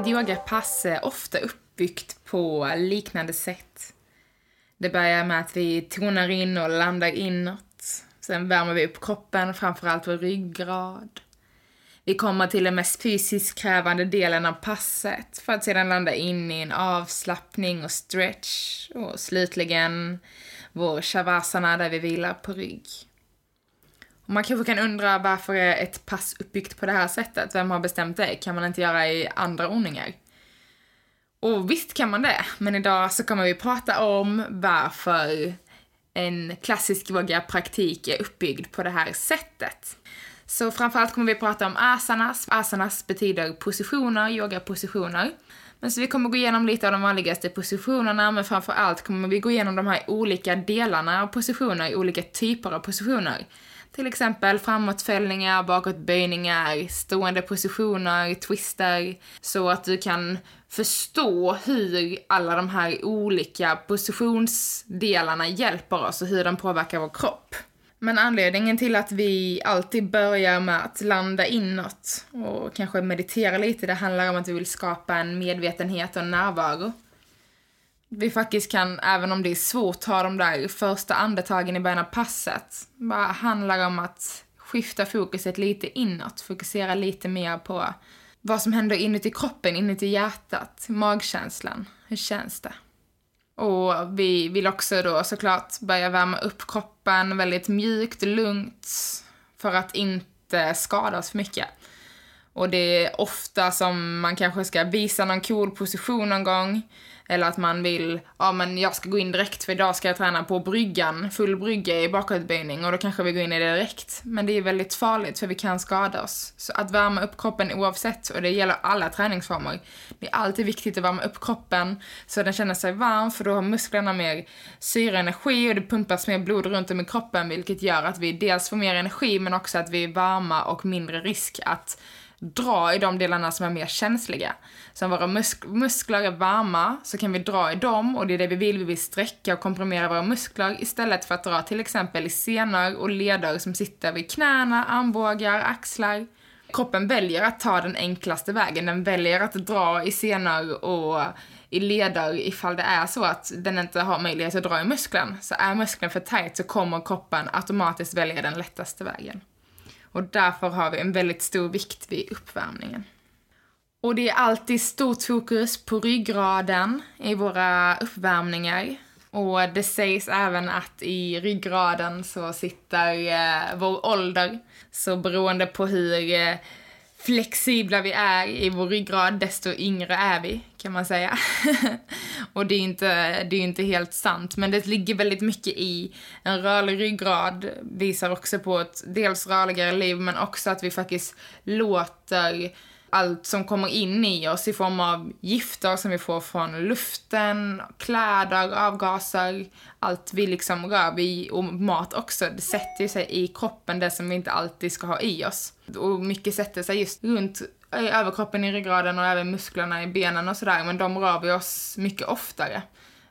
Ett yogapass är ofta uppbyggt på liknande sätt. Det börjar med att vi tonar in och landar inåt. Sen värmer vi upp kroppen, framförallt vår ryggrad. Vi kommer till den mest fysiskt krävande delen av passet för att sedan landa in i en avslappning och stretch och slutligen vår shavasana där vi vilar på rygg. Man kanske kan undra varför är ett pass uppbyggt på det här sättet? Vem har bestämt det? Kan man inte göra i andra ordningar? Och visst kan man det, men idag så kommer vi prata om varför en klassisk yoga-praktik är uppbyggd på det här sättet. Så framförallt kommer vi prata om asanas. Asanas betyder positioner, yogapositioner. Men så vi kommer gå igenom lite av de vanligaste positionerna, men framförallt kommer vi gå igenom de här olika delarna av positioner, olika typer av positioner. Till exempel framåtfällningar, bakåtböjningar, stående positioner, twister, så att du kan förstå hur alla de här olika positionsdelarna hjälper oss och hur de påverkar vår kropp. Men anledningen till att vi alltid börjar med att landa inåt och kanske meditera lite, det handlar om att vi vill skapa en medvetenhet och närvaro. Vi faktiskt kan, även om det är svårt, ta de där första andetagen i början av passet. bara handlar om att skifta fokuset lite inåt, fokusera lite mer på vad som händer inuti kroppen, inuti hjärtat, magkänslan. Hur känns det? Och vi vill också då såklart börja värma upp kroppen väldigt mjukt och lugnt för att inte skada oss för mycket. Och det är ofta som man kanske ska visa någon cool position någon gång eller att man vill, ja men jag ska gå in direkt för idag ska jag träna på bryggan, full brygga i bakåtböjning och då kanske vi går in i det direkt. Men det är väldigt farligt för vi kan skada oss. Så att värma upp kroppen oavsett, och det gäller alla träningsformer. Det är alltid viktigt att värma upp kroppen så den känner sig varm för då har musklerna mer syreenergi och det pumpas mer blod runt om i kroppen vilket gör att vi dels får mer energi men också att vi är varma och mindre risk att dra i de delarna som är mer känsliga. Så om våra musk muskler är varma så kan vi dra i dem och det är det vi vill. Vi vill sträcka och komprimera våra muskler istället för att dra till exempel i senor och leder som sitter vid knäna, armbågar, axlar. Kroppen väljer att ta den enklaste vägen. Den väljer att dra i senor och i leder ifall det är så att den inte har möjlighet att dra i muskeln. Så är muskeln för tight så kommer kroppen automatiskt välja den lättaste vägen. Och därför har vi en väldigt stor vikt vid uppvärmningen. Och det är alltid stort fokus på ryggraden i våra uppvärmningar. Och det sägs även att i ryggraden så sitter eh, vår ålder. Så beroende på hur eh, flexibla vi är i vår ryggrad, desto yngre är vi, kan man säga. och det är inte, det är inte helt sant, men det ligger väldigt mycket i en rörlig ryggrad, visar också på ett dels rörligare liv, men också att vi faktiskt låter allt som kommer in i oss i form av gifter som vi får från luften, kläder, avgaser, allt vi liksom rör vid och mat också. Det sätter sig i kroppen, det som vi inte alltid ska ha i oss. Och mycket sätter sig just runt eh, överkroppen i ryggraden och även musklerna i benen och sådär, men de rör vi oss mycket oftare.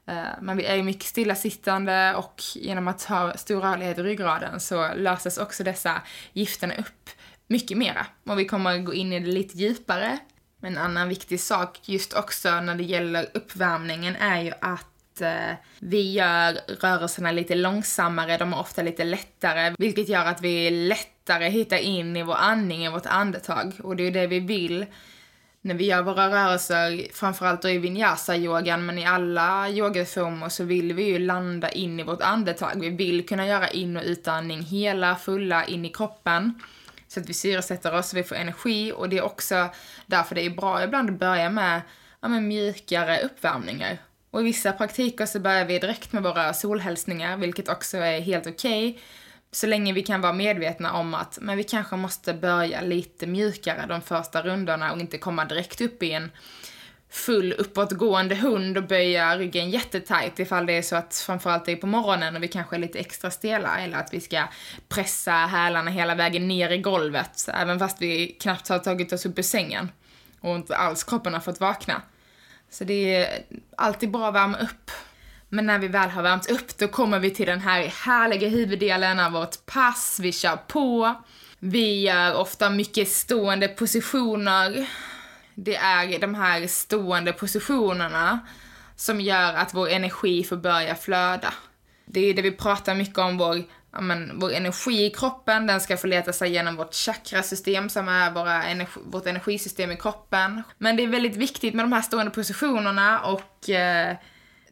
Eh, men vi är ju mycket stillasittande och genom att ha stor rörlighet i ryggraden så löses också dessa gifterna upp mycket mera. Och vi kommer gå in i det lite djupare. Men en annan viktig sak just också när det gäller uppvärmningen är ju att eh, vi gör rörelserna lite långsammare, de är ofta lite lättare, vilket gör att vi lättare hittar in i vår andning, i vårt andetag. Och det är ju det vi vill när vi gör våra rörelser, framförallt då i vinyasa-yogan, men i alla yogaformer så vill vi ju landa in i vårt andetag. Vi vill kunna göra in och utandning hela, fulla, in i kroppen så att vi syresätter oss, så vi får energi och det är också därför det är bra ibland att börja med ja, med mjukare uppvärmningar. Och i vissa praktiker så börjar vi direkt med våra solhälsningar, vilket också är helt okej. Okay, så länge vi kan vara medvetna om att men vi kanske måste börja lite mjukare de första rundorna och inte komma direkt upp i en full uppåtgående hund och böja ryggen jättetajt ifall det är så att framförallt det är på morgonen och vi kanske är lite extra stela eller att vi ska pressa hälarna hela vägen ner i golvet även fast vi knappt har tagit oss upp ur sängen och inte alls kroppen har fått vakna. Så det är alltid bra att värma upp. Men när vi väl har värmt upp då kommer vi till den här härliga huvuddelen av vårt pass, vi kör på. Vi gör ofta mycket stående positioner det är de här stående positionerna som gör att vår energi får börja flöda. Det är det vi pratar mycket om, vår, men, vår energi i kroppen, den ska få leta sig genom vårt chakrasystem som är våra energi, vårt energisystem i kroppen. Men det är väldigt viktigt med de här stående positionerna och eh,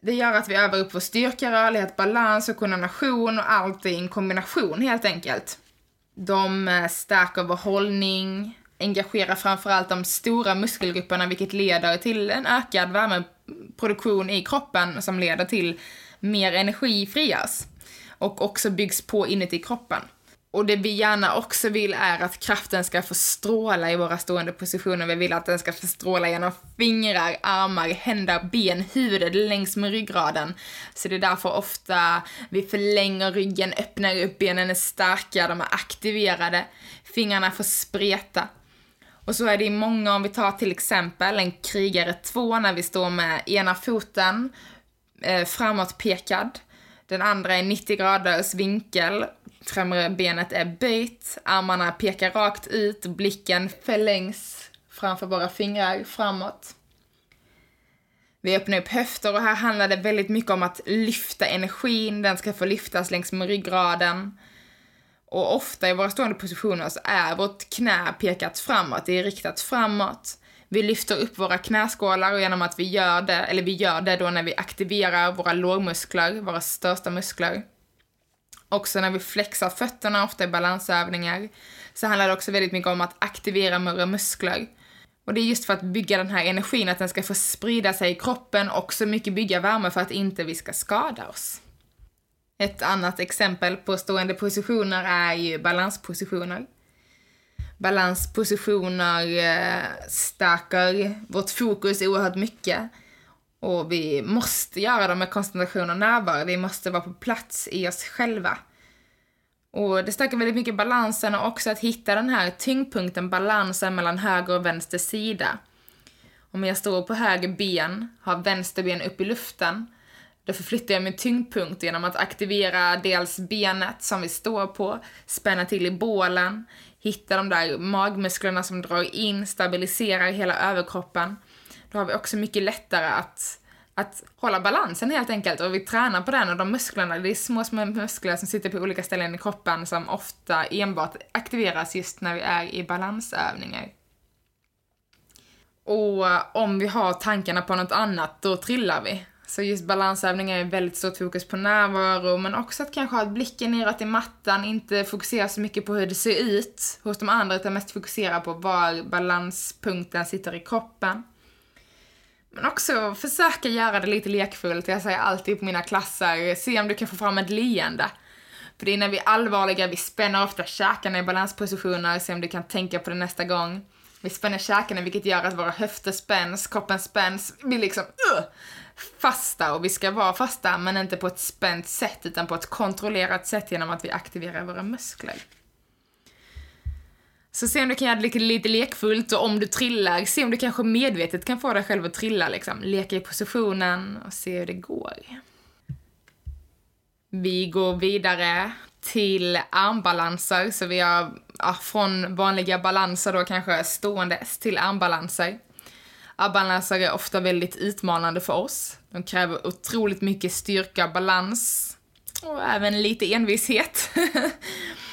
det gör att vi övar upp vår styrka, rörlighet, balans och koordination och allt i en kombination helt enkelt. De eh, stärker vår hållning, engagerar framförallt de stora muskelgrupperna vilket leder till en ökad värmeproduktion i kroppen som leder till mer energi frias och också byggs på inuti kroppen. Och det vi gärna också vill är att kraften ska få stråla i våra stående positioner. Vi vill att den ska få stråla genom fingrar, armar, händer, ben, huvudet längs med ryggraden. Så det är därför ofta vi förlänger ryggen, öppnar upp, benen är starka, de är aktiverade. Fingrarna får spreta. Och så är det i många, om vi tar till exempel en krigare 2 när vi står med ena foten eh, framåtpekad, den andra är 90 graders vinkel, främre benet är böjt, armarna pekar rakt ut, blicken förlängs framför våra fingrar framåt. Vi öppnar upp höfter och här handlar det väldigt mycket om att lyfta energin, den ska få lyftas längs med ryggraden. Och ofta i våra stående positioner så är vårt knä pekat framåt, det är riktat framåt. Vi lyfter upp våra knäskålar och genom att vi gör det, eller vi gör det då när vi aktiverar våra lårmuskler, våra största muskler. Också när vi flexar fötterna, ofta i balansövningar, så handlar det också väldigt mycket om att aktivera våra muskler. Och det är just för att bygga den här energin, att den ska få sprida sig i kroppen och så mycket bygga värme för att inte vi ska skada oss. Ett annat exempel på stående positioner är ju balanspositioner. Balanspositioner eh, stärker vårt fokus oerhört mycket. Och vi måste göra dem med koncentration och närvaro. Vi måste vara på plats i oss själva. Och det stärker väldigt mycket balansen och också att hitta den här tyngdpunkten, balansen mellan höger och vänster sida. Om jag står på höger ben, har vänster ben upp i luften, då förflyttar jag min tyngdpunkt genom att aktivera dels benet som vi står på, spänna till i bålen, hitta de där magmusklerna som drar in, stabiliserar hela överkroppen. Då har vi också mycket lättare att, att hålla balansen helt enkelt och vi tränar på den och de musklerna, det är små, små muskler som sitter på olika ställen i kroppen som ofta enbart aktiveras just när vi är i balansövningar. Och om vi har tankarna på något annat, då trillar vi. Så just balansövningar är väldigt stort fokus på närvaro, men också att kanske ha blicken neråt i mattan, inte fokusera så mycket på hur det ser ut hos de andra, utan mest fokusera på var balanspunkten sitter i kroppen. Men också försöka göra det lite lekfullt. Jag säger alltid på mina klasser, se om du kan få fram ett leende. För det är när vi är allvarliga, vi spänner ofta käkarna i balanspositioner, se om du kan tänka på det nästa gång. Vi spänner käkarna vilket gör att våra höfter spänns, kroppen spänns, vi liksom uh, fasta och vi ska vara fasta men inte på ett spänt sätt utan på ett kontrollerat sätt genom att vi aktiverar våra muskler. Så se om du kan göra det lite, lite lekfullt och om du trillar, se om du kanske medvetet kan få dig själv att trilla liksom. Leka i positionen och se hur det går. Vi går vidare till armbalanser, så vi har ja, från vanliga balanser då kanske ståendes till armbalanser. Armbalanser är ofta väldigt utmanande för oss. De kräver otroligt mycket styrka, balans och även lite envishet.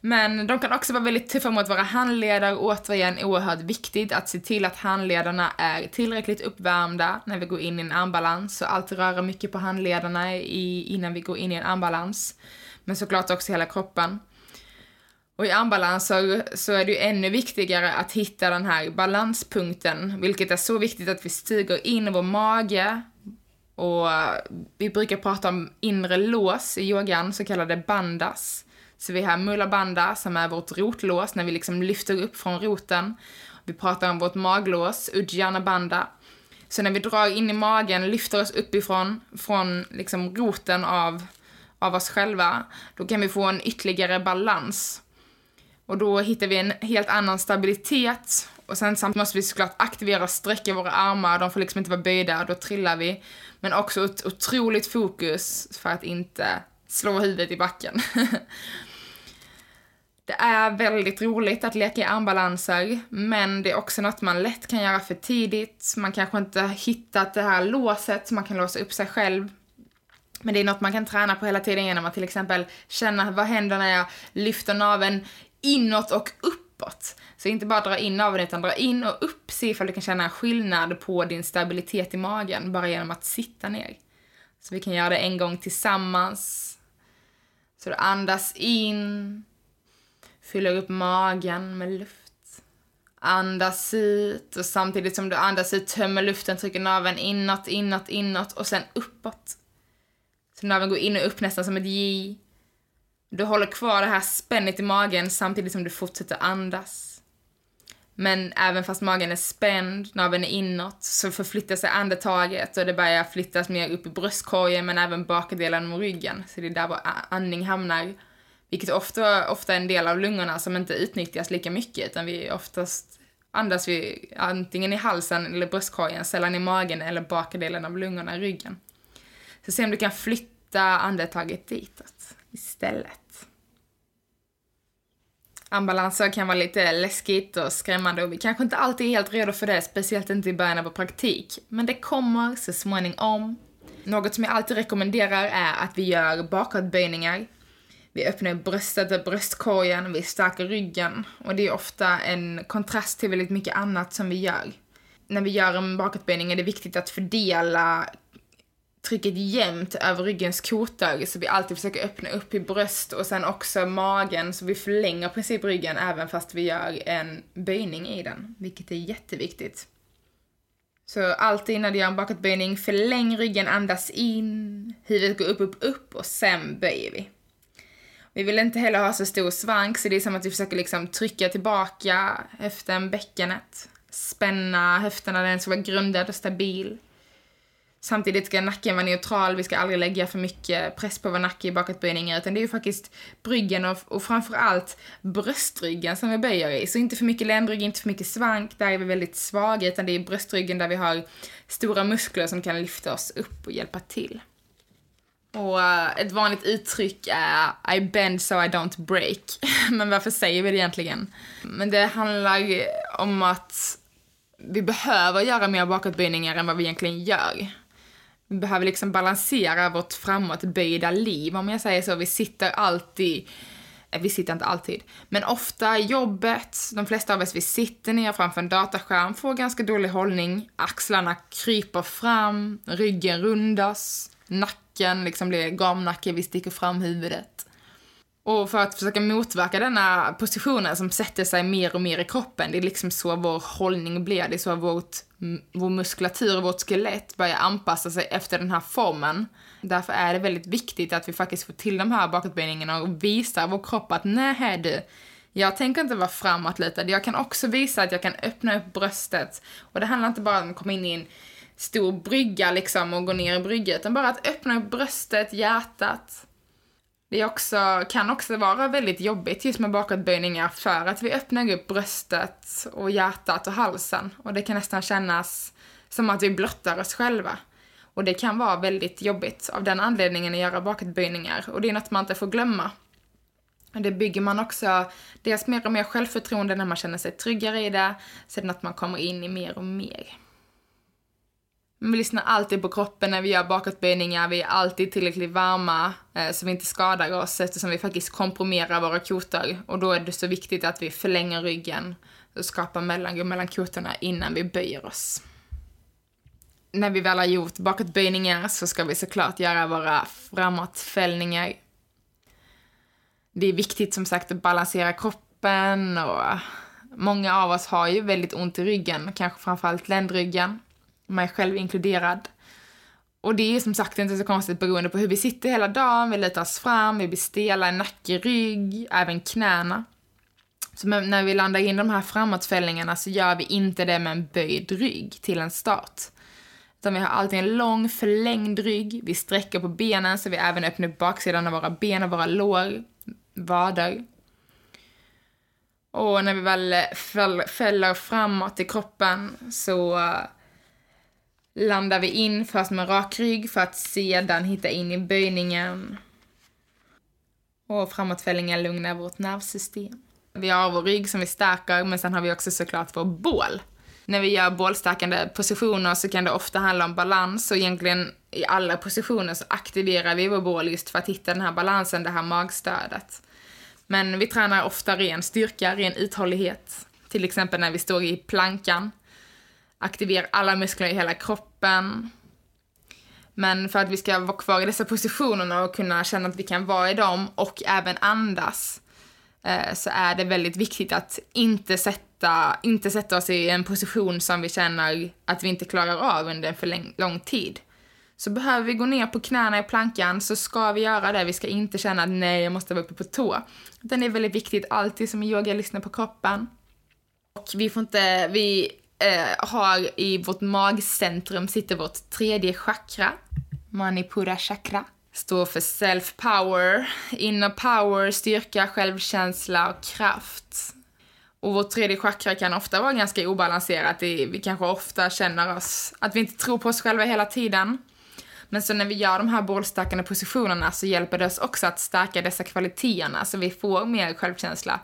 Men de kan också vara väldigt tuffa mot våra handledare återigen oerhört viktigt att se till att handledarna är tillräckligt uppvärmda när vi går in i en armbalans. Så alltid röra mycket på handledarna i, innan vi går in i en armbalans. Men såklart också hela kroppen. Och i armbalanser så är det ju ännu viktigare att hitta den här balanspunkten, vilket är så viktigt att vi stiger in i vår mage och vi brukar prata om inre lås i yogan, så kallade bandas. Så vi har mullabanda, som är vårt rotlås när vi liksom lyfter upp från roten. Vi pratar om vårt maglås, Ujjana Banda. Så när vi drar in i magen, lyfter oss uppifrån, från liksom roten av, av oss själva, då kan vi få en ytterligare balans. Och då hittar vi en helt annan stabilitet. Och sen samt måste vi såklart aktivera och sträcka våra armar, de får liksom inte vara böjda, då trillar vi. Men också ett otroligt fokus för att inte slå huvudet i backen. Det är väldigt roligt att leka i armbalanser, men det är också något man lätt kan göra för tidigt. Man kanske inte har hittat det här låset så man kan låsa upp sig själv. Men det är något man kan träna på hela tiden genom att till exempel känna vad händer när jag lyfter naveln inåt och uppåt. Så inte bara dra in naveln utan dra in och upp. Se ifall du kan känna en skillnad på din stabilitet i magen bara genom att sitta ner. Så vi kan göra det en gång tillsammans. Så du andas in Fyller upp magen med luft. Andas ut och samtidigt som du andas ut tömmer luften, trycker naveln inåt, inåt, inåt och sen uppåt. Så naveln går in och upp nästan som ett J. Du håller kvar det här spännet i magen samtidigt som du fortsätter andas. Men även fast magen är spänd, naveln är inåt, så förflyttar sig andetaget och det börjar flyttas mer upp i bröstkorgen men även bakdelen av ryggen. Så det är där vår andning hamnar. Vilket ofta, ofta är en del av lungorna som inte utnyttjas lika mycket utan vi oftast andas vi antingen i halsen eller bröstkorgen, sällan i magen eller bakdelen av lungorna ryggen. Så se om du kan flytta andetaget ditåt istället. Ambalanser kan vara lite läskigt och skrämmande och vi kanske inte alltid är helt redo för det, speciellt inte i början av vår praktik. Men det kommer så småningom. Något som jag alltid rekommenderar är att vi gör bakåtböjningar vi öppnar bröstet och bröstkorgen, vi stärker ryggen och det är ofta en kontrast till väldigt mycket annat som vi gör. När vi gör en bakåtböjning är det viktigt att fördela trycket jämnt över ryggens kotor så vi alltid försöker öppna upp i bröst och sen också magen så vi förlänger i princip ryggen även fast vi gör en böjning i den, vilket är jätteviktigt. Så alltid när du gör en bakåtböjning, förläng ryggen, andas in, huvudet går upp, upp, upp och sen böjer vi. Vi vill inte heller ha så stor svank så det är som att vi försöker liksom trycka tillbaka höften, bäckenet. Spänna höfterna, den ska vara grundad och stabil. Samtidigt ska nacken vara neutral, vi ska aldrig lägga för mycket press på vår nacke i bakåtböjningar, utan det är ju faktiskt bryggen och, och framförallt bröstryggen som vi böjer i. Så inte för mycket ländrygg, inte för mycket svank, där är vi väldigt svaga, utan det är bröstryggen där vi har stora muskler som kan lyfta oss upp och hjälpa till. Och uh, ett vanligt uttryck är I bend so I don't break. Men varför säger vi det egentligen? Men det handlar om att vi behöver göra mer bakåtböjningar än vad vi egentligen gör. Vi behöver liksom balansera vårt framåtböjda liv, om jag säger så. Vi sitter alltid Eh, vi sitter inte alltid, men ofta i jobbet, de flesta av oss vi sitter ner framför en dataskärm, får ganska dålig hållning, axlarna kryper fram, ryggen rundas, nacken nacken liksom blir gamnacke, vi sticker fram huvudet. Och för att försöka motverka denna positionen som sätter sig mer och mer i kroppen, det är liksom så vår hållning blir, det är så vårt, vår muskulatur och vårt skelett börjar anpassa sig efter den här formen. Därför är det väldigt viktigt att vi faktiskt får till de här bakåtböjningarna och visar vår kropp att nej du, jag tänker inte vara framåtlutad, jag kan också visa att jag kan öppna upp bröstet. Och det handlar inte bara om att komma in i en stor brygga liksom och gå ner i brygga, utan bara att öppna upp bröstet, hjärtat. Det också, kan också vara väldigt jobbigt just med bakåtböjningar för att vi öppnar upp bröstet och hjärtat och halsen och det kan nästan kännas som att vi blottar oss själva. Och det kan vara väldigt jobbigt av den anledningen att göra bakåtböjningar och det är något man inte får glömma. Det bygger man också dels mer och mer självförtroende när man känner sig tryggare i det, sen att man kommer in i mer och mer. Vi lyssnar alltid på kroppen när vi gör bakåtböjningar, vi är alltid tillräckligt varma eh, så vi inte skadar oss eftersom vi faktiskt komprimerar våra kotor. Och då är det så viktigt att vi förlänger ryggen och skapar mellanrum mellan kotorna innan vi böjer oss. När vi väl har gjort bakåtböjningar så ska vi såklart göra våra framåtfällningar. Det är viktigt som sagt att balansera kroppen och många av oss har ju väldigt ont i ryggen, kanske framförallt ländryggen, mig själv inkluderad. Och det är som sagt inte så konstigt beroende på hur vi sitter hela dagen, vi lutar oss fram, vi blir stela i nacke, rygg, även knäna. Så när vi landar in de här framåtfällningarna så gör vi inte det med en böjd rygg till en start. Utan vi har alltid en lång förlängd rygg, vi sträcker på benen så vi även öppnar upp baksidan av våra ben och våra lår, vader. Och när vi väl fäller framåt i kroppen så landar vi in först med rak rygg för att sedan hitta in i böjningen. Och framåtfällningen lugnar vårt nervsystem. Vi har vår rygg som vi stärker, men sen har vi också såklart vår bål. När vi gör bålstärkande positioner så kan det ofta handla om balans och egentligen i alla positioner så aktiverar vi vår bål just för att hitta den här balansen, det här magstödet. Men vi tränar ofta ren styrka, ren uthållighet. Till exempel när vi står i plankan aktiverar alla muskler i hela kroppen. Men för att vi ska vara kvar i dessa positionerna och kunna känna att vi kan vara i dem och även andas eh, så är det väldigt viktigt att inte sätta, inte sätta oss i en position som vi känner att vi inte klarar av under en för lång tid. Så behöver vi gå ner på knäna i plankan så ska vi göra det. Vi ska inte känna att nej, jag måste vara uppe på tå. Utan det är väldigt viktigt alltid som i yoga, lyssna på kroppen. Och vi får inte, vi eh, har i vårt magcentrum sitter vårt tredje chakra, Manipura chakra. Står för self-power, inner power, styrka, självkänsla och kraft. Och vårt tredje chakra kan ofta vara ganska obalanserat. Vi kanske ofta känner oss, att vi inte tror på oss själva hela tiden. Men så när vi gör de här bålstärkande positionerna så hjälper det oss också att stärka dessa kvaliteterna så vi får mer självkänsla.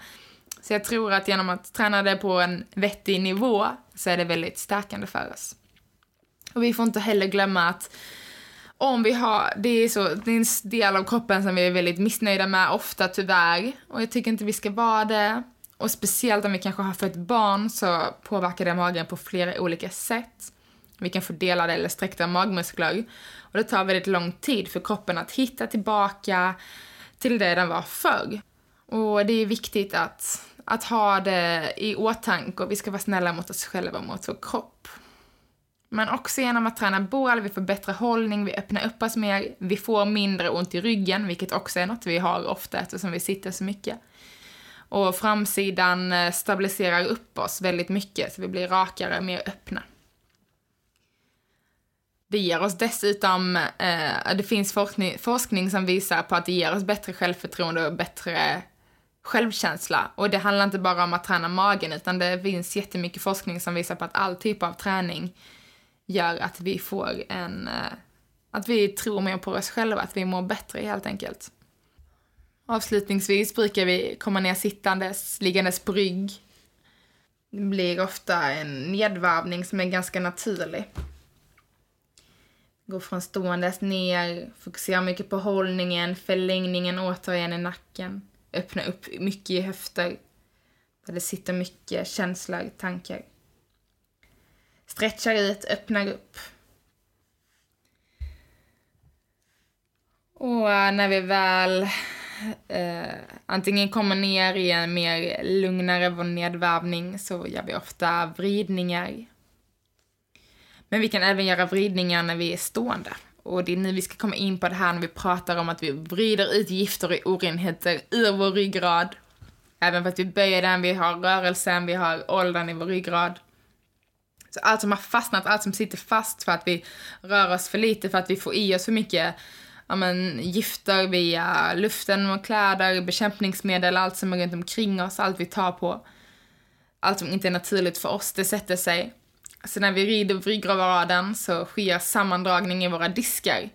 Så jag tror att genom att träna det på en vettig nivå så är det väldigt stärkande för oss. Och vi får inte heller glömma att om vi har, det är, så, det är en del av kroppen som vi är väldigt missnöjda med ofta tyvärr. Och jag tycker inte vi ska vara det. Och speciellt om vi kanske har fött barn så påverkar det magen på flera olika sätt. Vi kan få delade eller sträckta magmuskler. Och det tar väldigt lång tid för kroppen att hitta tillbaka till det den var förr. Och det är viktigt att att ha det i åtanke och vi ska vara snälla mot oss själva och mot vår kropp. Men också genom att träna bål, vi får bättre hållning, vi öppnar upp oss mer, vi får mindre ont i ryggen, vilket också är något vi har ofta eftersom vi sitter så mycket. Och framsidan eh, stabiliserar upp oss väldigt mycket så vi blir rakare, mer öppna. Det ger oss dessutom, eh, det finns forskning, forskning som visar på att det ger oss bättre självförtroende och bättre självkänsla. Och det handlar inte bara om att träna magen, utan det finns jättemycket forskning som visar på att all typ av träning gör att vi får en... Eh, att vi tror mer på oss själva, att vi mår bättre helt enkelt. Avslutningsvis brukar vi komma ner sittandes, liggandes på rygg. Det blir ofta en nedvarvning som är ganska naturlig. Gå från ståendes ner, fokusera mycket på hållningen, förlängningen återigen i nacken öppna upp mycket i höfter. Där det sitter mycket känslor, tankar. Stretchar ut, öppnar upp. Och eh, när vi väl eh, antingen kommer ner i en mer lugnare nedvärvning så gör vi ofta vridningar. Men vi kan även göra vridningar när vi är stående. Och det är nu vi ska komma in på det här när vi pratar om att vi vrider ut gifter och orenheter ur vår ryggrad. Även för att vi böjer den, vi har rörelsen, vi har åldern i vår ryggrad. Så allt som har fastnat, allt som sitter fast för att vi rör oss för lite, för att vi får i oss för mycket ja, men, gifter via luften och kläder, bekämpningsmedel, allt som är runt omkring oss, allt vi tar på. Allt som inte är naturligt för oss, det sätter sig. Så när vi rider ryggraden så sker sammandragning i våra diskar.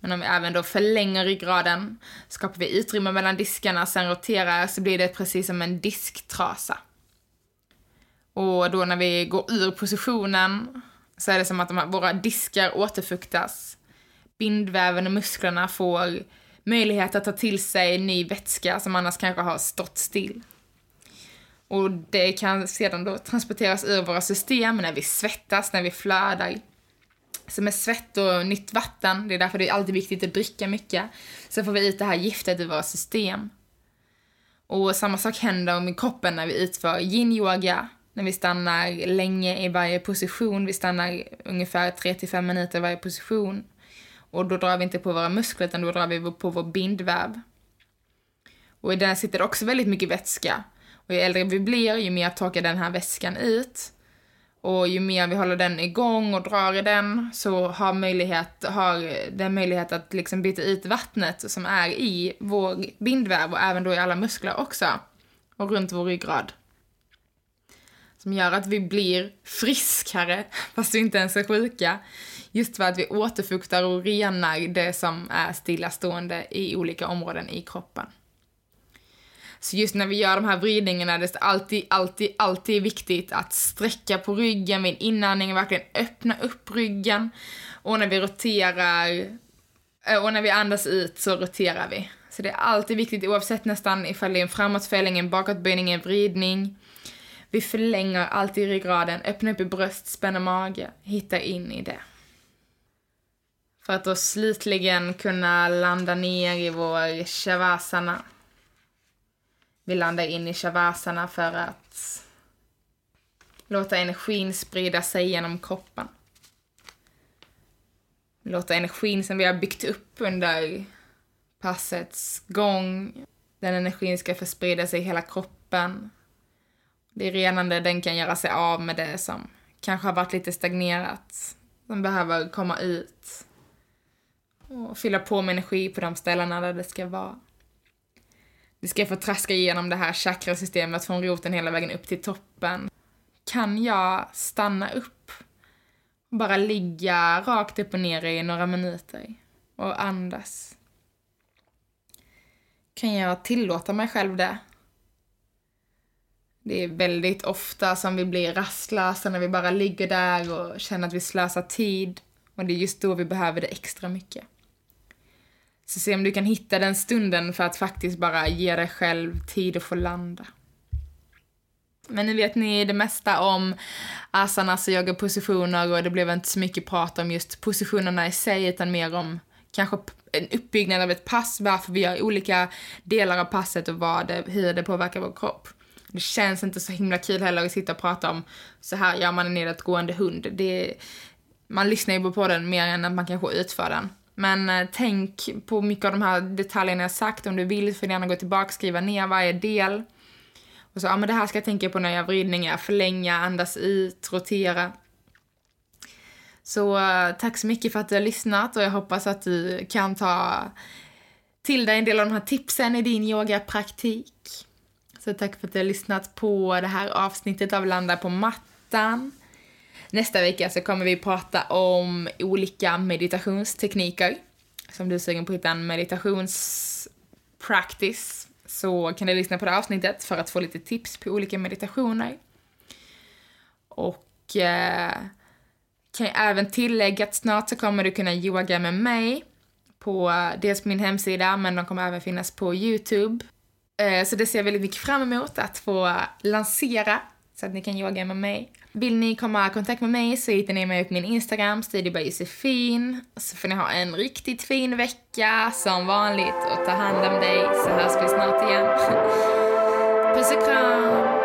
Men om vi även då förlänger ryggraden, skapar vi utrymme mellan diskarna, sen roterar så blir det precis som en disktrasa. Och då när vi går ur positionen så är det som att de här, våra diskar återfuktas. Bindväven och musklerna får möjlighet att ta till sig ny vätska som annars kanske har stått still. Och det kan sedan då transporteras ur våra system när vi svettas, när vi flödar. Så med svett och nytt vatten, det är därför det är alltid viktigt att dricka mycket, så får vi ut det här giftet ur våra system. Och samma sak händer med kroppen när vi utför yin-yoga, när vi stannar länge i varje position. Vi stannar ungefär 3-5 minuter i varje position. Och då drar vi inte på våra muskler, utan då drar vi på vår bindväv. Och i den sitter också väldigt mycket vätska. Och ju äldre vi blir, ju mer torkar den här väskan ut. Och ju mer vi håller den igång och drar i den så har, möjlighet, har den möjlighet att liksom byta ut vattnet som är i vår bindväv och även då i alla muskler också. Och runt vår ryggrad. Som gör att vi blir friskare, fast vi inte ens är sjuka. Just för att vi återfuktar och renar det som är stillastående i olika områden i kroppen. Så just när vi gör de här vridningarna, det är alltid, alltid, alltid viktigt att sträcka på ryggen vid inandning, verkligen öppna upp ryggen. Och när vi roterar, eh, och när vi andas ut så roterar vi. Så det är alltid viktigt oavsett nästan ifall det är en framåtfällning, en bakåtböjning, en vridning. Vi förlänger alltid ryggraden, öppnar upp i bröst, spänner mage, hittar in i det. För att då slutligen kunna landa ner i vår shavasana. Vi landar in i shavasana för att låta energin sprida sig genom kroppen. Låta energin som vi har byggt upp under passets gång, den energin ska få sprida sig i hela kroppen. Det är renande den kan göra sig av med det som kanske har varit lite stagnerat. Den behöver komma ut och fylla på med energi på de ställena där det ska vara. Vi ska få traska igenom det här chakrasystemet från roten hela vägen upp till toppen. Kan jag stanna upp och bara ligga rakt upp och ner i några minuter och andas? Kan jag tillåta mig själv det? Det är väldigt ofta som vi blir rastlösa när vi bara ligger där och känner att vi slösar tid. Och det är just då vi behöver det extra mycket. Så se om du kan hitta den stunden för att faktiskt bara ge dig själv tid att få landa. Men nu vet ni det mesta om asanas och yogapositioner och det blev inte så mycket prat om just positionerna i sig utan mer om kanske en uppbyggnad av ett pass, varför vi gör olika delar av passet och vad det, hur det påverkar vår kropp. Det känns inte så himla kul heller att sitta och prata om så här gör man en nedåtgående hund. Det, man lyssnar ju på den mer än att man kanske utför den. Men eh, tänk på mycket av de här detaljerna jag sagt. Om du vill får du gärna gå tillbaka och skriva ner varje del. Och så, ja men det här ska jag tänka på när jag gör vridningar. Förlänga, andas ut, rotera. Så eh, tack så mycket för att du har lyssnat och jag hoppas att du kan ta till dig en del av de här tipsen i din yogapraktik. Så tack för att du har lyssnat på det här avsnittet av Landa på mattan. Nästa vecka så kommer vi prata om olika meditationstekniker. Så om du är sugen på att hitta en meditationspractice så kan du lyssna på det avsnittet för att få lite tips på olika meditationer. Och eh, kan jag även tillägga att snart så kommer du kunna yoga med mig på dels min hemsida men de kommer även finnas på Youtube. Eh, så det ser jag väldigt mycket fram emot att få lansera så att ni kan yoga med mig. Vill ni komma i kontakt med mig så hittar ni mig på min Instagram, Studio. Så får ni ha en riktigt fin vecka som vanligt och ta hand om dig så hörs vi snart igen. Puss och kram!